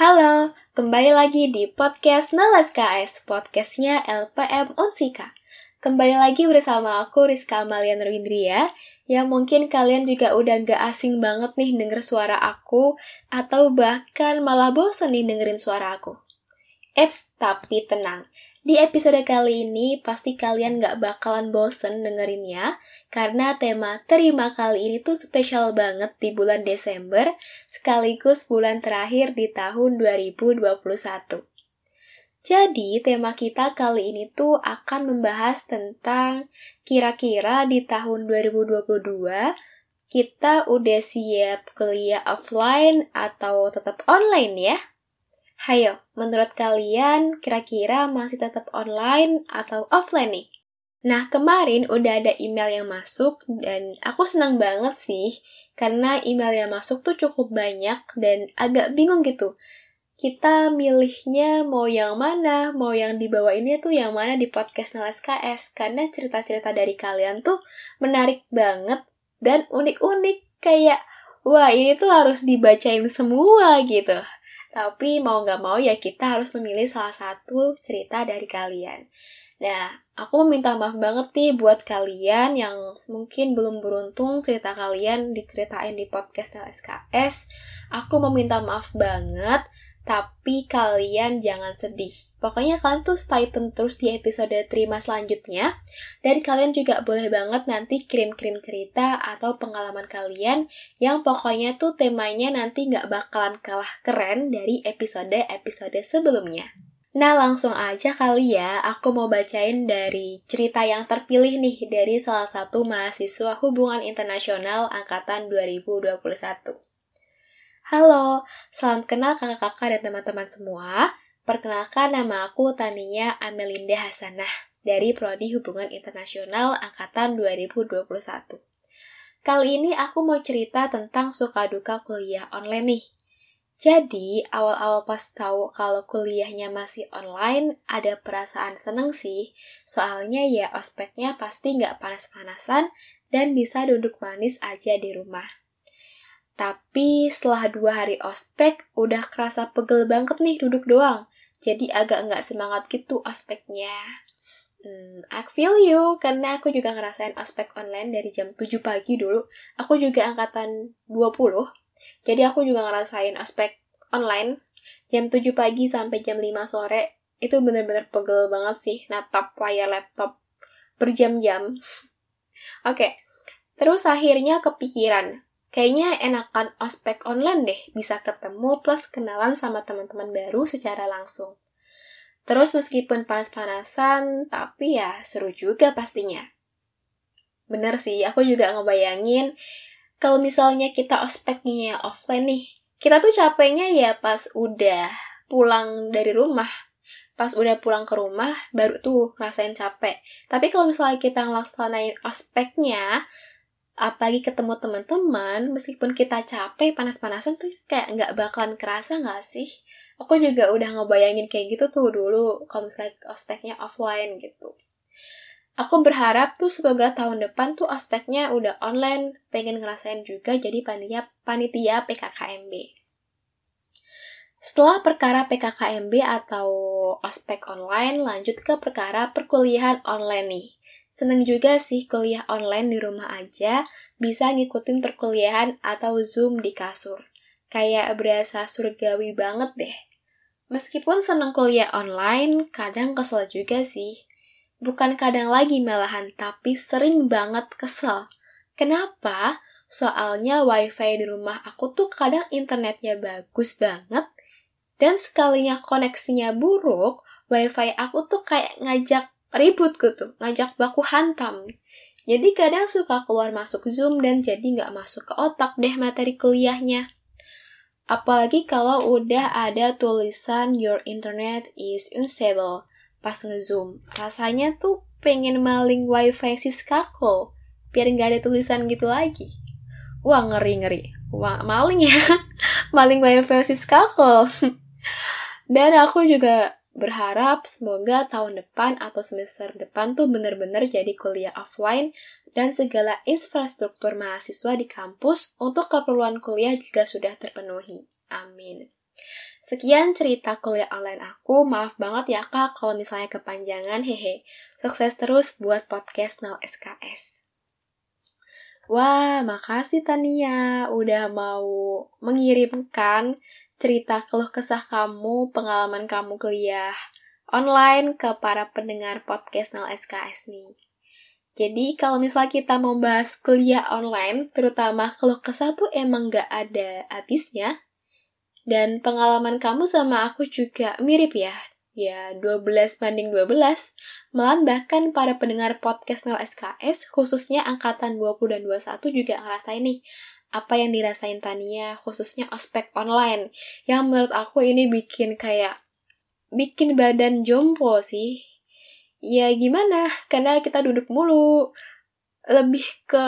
Halo, kembali lagi di podcast Nalas KS, podcastnya LPM Unsika. Kembali lagi bersama aku Rizka Amalia Nurwindria, yang mungkin kalian juga udah gak asing banget nih denger suara aku, atau bahkan malah bosen nih dengerin suara aku. Eits, tapi tenang, di episode kali ini pasti kalian gak bakalan bosen dengerinnya, karena tema terima kali ini tuh spesial banget di bulan Desember, sekaligus bulan terakhir di tahun 2021. Jadi, tema kita kali ini tuh akan membahas tentang kira-kira di tahun 2022 kita udah siap kuliah offline atau tetap online ya? Hayo, menurut kalian kira-kira masih tetap online atau offline nih? Nah, kemarin udah ada email yang masuk dan aku senang banget sih karena email yang masuk tuh cukup banyak dan agak bingung gitu. Kita milihnya mau yang mana, mau yang dibawa ini tuh yang mana di podcast Nales KS karena cerita-cerita dari kalian tuh menarik banget dan unik-unik kayak wah ini tuh harus dibacain semua gitu. Tapi mau nggak mau ya kita harus memilih salah satu cerita dari kalian. Nah, aku meminta maaf banget nih buat kalian yang mungkin belum beruntung cerita kalian diceritain di podcast LSKS. Aku meminta maaf banget tapi kalian jangan sedih. Pokoknya kalian tuh stay tune terus di episode terima selanjutnya. Dan kalian juga boleh banget nanti kirim-kirim cerita atau pengalaman kalian yang pokoknya tuh temanya nanti nggak bakalan kalah keren dari episode-episode sebelumnya. Nah langsung aja kali ya, aku mau bacain dari cerita yang terpilih nih dari salah satu mahasiswa hubungan internasional angkatan 2021. Halo, salam kenal kakak-kakak dan teman-teman semua. Perkenalkan nama aku Tania Amelinda Hasanah dari Prodi Hubungan Internasional Angkatan 2021. Kali ini aku mau cerita tentang suka duka kuliah online nih. Jadi, awal-awal pas tahu kalau kuliahnya masih online, ada perasaan seneng sih. Soalnya ya ospeknya pasti nggak panas-panasan dan bisa duduk manis aja di rumah. Tapi setelah dua hari ospek, udah kerasa pegel banget nih duduk doang. Jadi agak nggak semangat gitu ospeknya. Hmm, I feel you, karena aku juga ngerasain ospek online dari jam 7 pagi dulu. Aku juga angkatan 20, jadi aku juga ngerasain ospek online jam 7 pagi sampai jam 5 sore. Itu bener-bener pegel banget sih, natap layar laptop berjam-jam. Oke, okay. terus akhirnya kepikiran, Kayaknya enakan ospek online deh, bisa ketemu plus kenalan sama teman-teman baru secara langsung. Terus meskipun panas-panasan, tapi ya seru juga pastinya. Bener sih, aku juga ngebayangin kalau misalnya kita ospeknya offline nih, kita tuh capeknya ya pas udah pulang dari rumah. Pas udah pulang ke rumah, baru tuh ngerasain capek. Tapi kalau misalnya kita ngelaksanain ospeknya, apalagi ketemu teman-teman meskipun kita capek panas-panasan tuh kayak nggak bakalan kerasa nggak sih? Aku juga udah ngebayangin kayak gitu tuh dulu kalau misalnya ospeknya offline gitu. Aku berharap tuh semoga tahun depan tuh ospeknya udah online pengen ngerasain juga jadi panitia panitia PKKMB setelah perkara PKKMB atau ospek online lanjut ke perkara perkuliahan online nih Seneng juga sih kuliah online di rumah aja, bisa ngikutin perkuliahan atau Zoom di kasur. Kayak berasa surgawi banget deh. Meskipun seneng kuliah online, kadang kesel juga sih. Bukan kadang lagi malahan, tapi sering banget kesel. Kenapa? Soalnya wifi di rumah aku tuh kadang internetnya bagus banget, dan sekalinya koneksinya buruk, wifi aku tuh kayak ngajak ribut gitu, ngajak baku hantam. Jadi kadang suka keluar masuk Zoom dan jadi nggak masuk ke otak deh materi kuliahnya. Apalagi kalau udah ada tulisan your internet is unstable pas nge-zoom. Rasanya tuh pengen maling wifi Siskaku biar nggak ada tulisan gitu lagi. Wah ngeri-ngeri. Wah maling ya. maling wifi Siskaku. dan aku juga Berharap semoga tahun depan atau semester depan tuh bener-bener jadi kuliah offline dan segala infrastruktur mahasiswa di kampus untuk keperluan kuliah juga sudah terpenuhi. Amin. Sekian cerita kuliah online aku. Maaf banget ya kak kalau misalnya kepanjangan. Hehe. Sukses terus buat podcast 0 SKS. Wah, makasih Tania udah mau mengirimkan cerita keluh kesah kamu, pengalaman kamu kuliah online ke para pendengar podcast 0 SKS nih. Jadi kalau misalnya kita mau bahas kuliah online, terutama keluh kesah tuh emang gak ada habisnya. Dan pengalaman kamu sama aku juga mirip ya. Ya, 12 banding 12. Malah bahkan para pendengar podcast Nel SKS, khususnya angkatan 20 dan 21 juga ngerasain nih apa yang dirasain Tania, khususnya ospek online. Yang menurut aku ini bikin kayak, bikin badan jompo sih. Ya gimana, karena kita duduk mulu. Lebih ke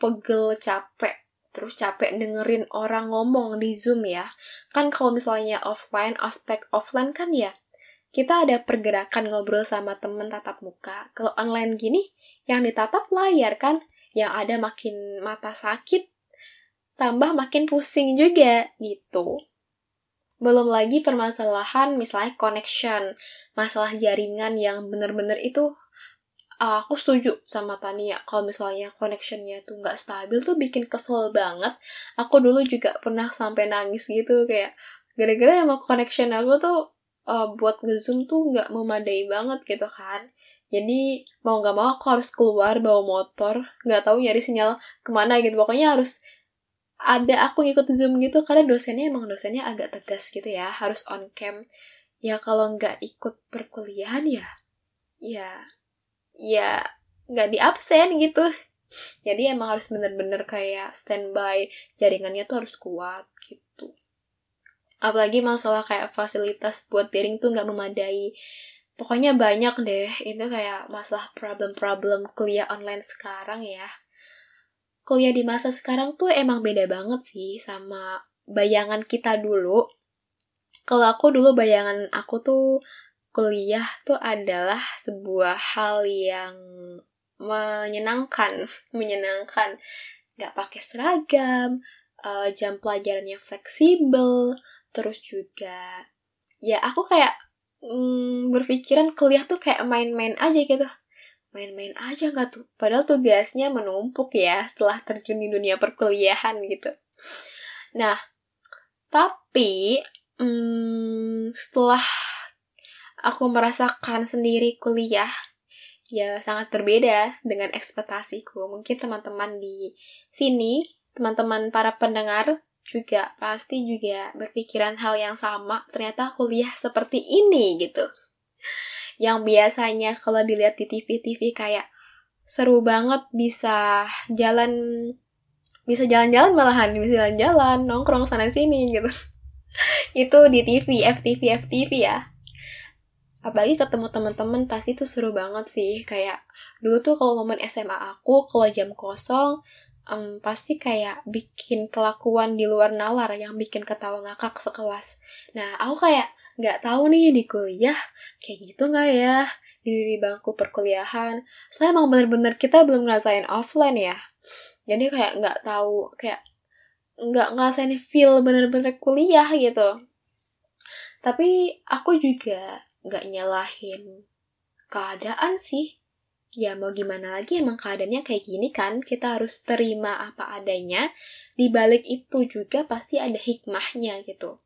pegel capek terus capek dengerin orang ngomong di Zoom ya. Kan kalau misalnya offline, aspek offline kan ya, kita ada pergerakan ngobrol sama temen tatap muka. Kalau online gini, yang ditatap layar kan, yang ada makin mata sakit, tambah makin pusing juga gitu. Belum lagi permasalahan misalnya connection, masalah jaringan yang bener-bener itu uh, aku setuju sama Tania. Kalau misalnya connectionnya tuh nggak stabil tuh bikin kesel banget. Aku dulu juga pernah sampai nangis gitu kayak gara-gara emang connection aku tuh uh, buat ngezoom tuh nggak memadai banget gitu kan. Jadi mau nggak mau aku harus keluar bawa motor nggak tahu nyari sinyal ke mana gitu. Pokoknya harus ada aku ngikut zoom gitu karena dosennya emang dosennya agak tegas gitu ya harus on cam. Ya kalau nggak ikut perkuliahan ya ya ya nggak di absen gitu. Jadi emang harus bener-bener kayak standby jaringannya tuh harus kuat gitu. Apalagi masalah kayak fasilitas buat daring tuh nggak memadai. Pokoknya banyak deh itu kayak masalah problem-problem kuliah online sekarang ya kuliah di masa sekarang tuh emang beda banget sih sama bayangan kita dulu kalau aku dulu bayangan aku tuh kuliah tuh adalah sebuah hal yang menyenangkan, menyenangkan. Gak pakai seragam, uh, jam pelajarannya fleksibel, terus juga ya aku kayak mm, berpikiran kuliah tuh kayak main-main aja gitu. Main-main aja nggak tuh. Padahal tugasnya menumpuk ya setelah terjun di dunia perkuliahan gitu. Nah, tapi mm, setelah aku merasakan sendiri kuliah ya sangat berbeda dengan ekspektasiku. Mungkin teman-teman di sini, teman-teman para pendengar juga pasti juga berpikiran hal yang sama. Ternyata kuliah seperti ini gitu. Yang biasanya kalau dilihat di TV-TV kayak seru banget bisa jalan bisa jalan-jalan malahan bisa jalan-jalan nongkrong sana sini gitu. Itu di TV FTV FTV ya. Apalagi ketemu teman-teman pasti tuh seru banget sih. Kayak dulu tuh kalau momen SMA aku kalau jam kosong um, pasti kayak bikin kelakuan di luar nalar yang bikin ketawa ngakak sekelas. Nah aku kayak nggak tahu nih di kuliah kayak gitu nggak ya di, di bangku perkuliahan soalnya emang bener-bener kita belum ngerasain offline ya jadi kayak nggak tahu kayak nggak ngerasain feel bener-bener kuliah gitu tapi aku juga nggak nyalahin keadaan sih. Ya mau gimana lagi emang keadaannya kayak gini kan, kita harus terima apa adanya. Di balik itu juga pasti ada hikmahnya gitu.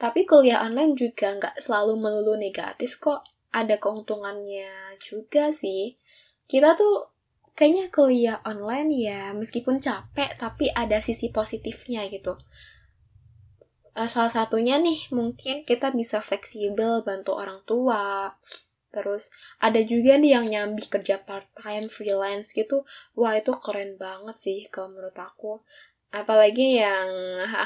Tapi kuliah online juga nggak selalu melulu negatif kok. Ada keuntungannya juga sih. Kita tuh kayaknya kuliah online ya meskipun capek tapi ada sisi positifnya gitu uh, salah satunya nih mungkin kita bisa fleksibel bantu orang tua terus ada juga nih yang nyambi kerja part time freelance gitu wah itu keren banget sih kalau menurut aku apalagi yang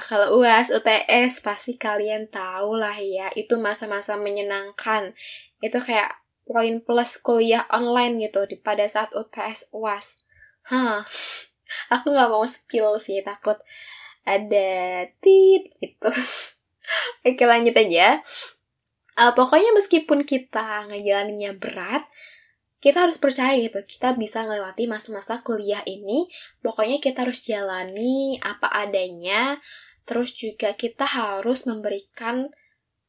kalau UAS UTS pasti kalian tahu lah ya itu masa-masa menyenangkan itu kayak poin plus kuliah online gitu di pada saat UTS UAS hah aku nggak mau spill sih takut ada tit gitu. Oke lanjut aja. Uh, pokoknya meskipun kita ngejalaninnya berat, kita harus percaya gitu, kita bisa melewati masa-masa kuliah ini. Pokoknya kita harus jalani apa adanya, terus juga kita harus memberikan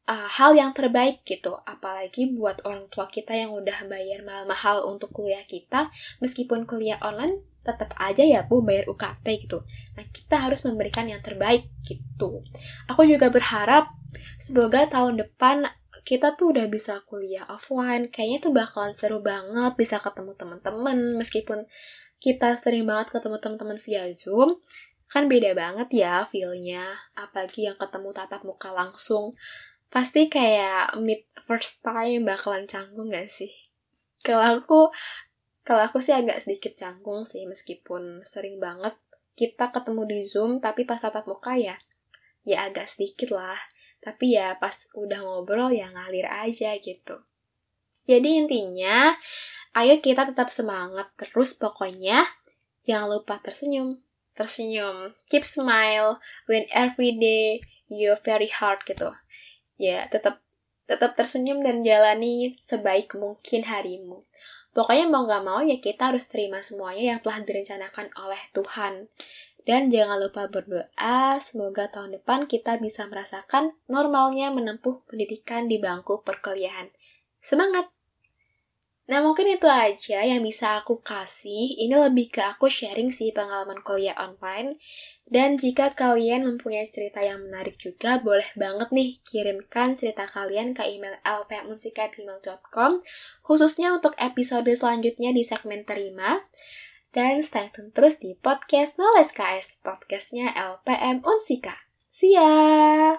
uh, hal yang terbaik gitu. Apalagi buat orang tua kita yang udah bayar mahal-mahal untuk kuliah kita, meskipun kuliah online tetap aja ya bu bayar UKT gitu. Nah kita harus memberikan yang terbaik gitu. Aku juga berharap semoga tahun depan kita tuh udah bisa kuliah offline. Kayaknya tuh bakalan seru banget bisa ketemu teman-teman meskipun kita sering banget ketemu teman-teman via Zoom. Kan beda banget ya feelnya, apalagi yang ketemu tatap muka langsung pasti kayak meet first time bakalan canggung gak sih? Kalau aku, kalau aku sih agak sedikit canggung sih meskipun sering banget kita ketemu di Zoom tapi pas tatap muka ya, ya agak sedikit lah. Tapi ya pas udah ngobrol ya ngalir aja gitu. Jadi intinya, ayo kita tetap semangat terus pokoknya. Jangan lupa tersenyum. Tersenyum. Keep smile when every day you're very hard gitu ya tetap tetap tersenyum dan jalani sebaik mungkin harimu. Pokoknya mau gak mau ya kita harus terima semuanya yang telah direncanakan oleh Tuhan. Dan jangan lupa berdoa, semoga tahun depan kita bisa merasakan normalnya menempuh pendidikan di bangku perkuliahan. Semangat! Nah, mungkin itu aja yang bisa aku kasih. Ini lebih ke aku sharing sih pengalaman kuliah online. Dan jika kalian mempunyai cerita yang menarik juga, boleh banget nih kirimkan cerita kalian ke email lpmusika.gmail.com khususnya untuk episode selanjutnya di segmen terima. Dan stay tune terus di podcast Knowledge KS, podcastnya LPM Unsika. See ya!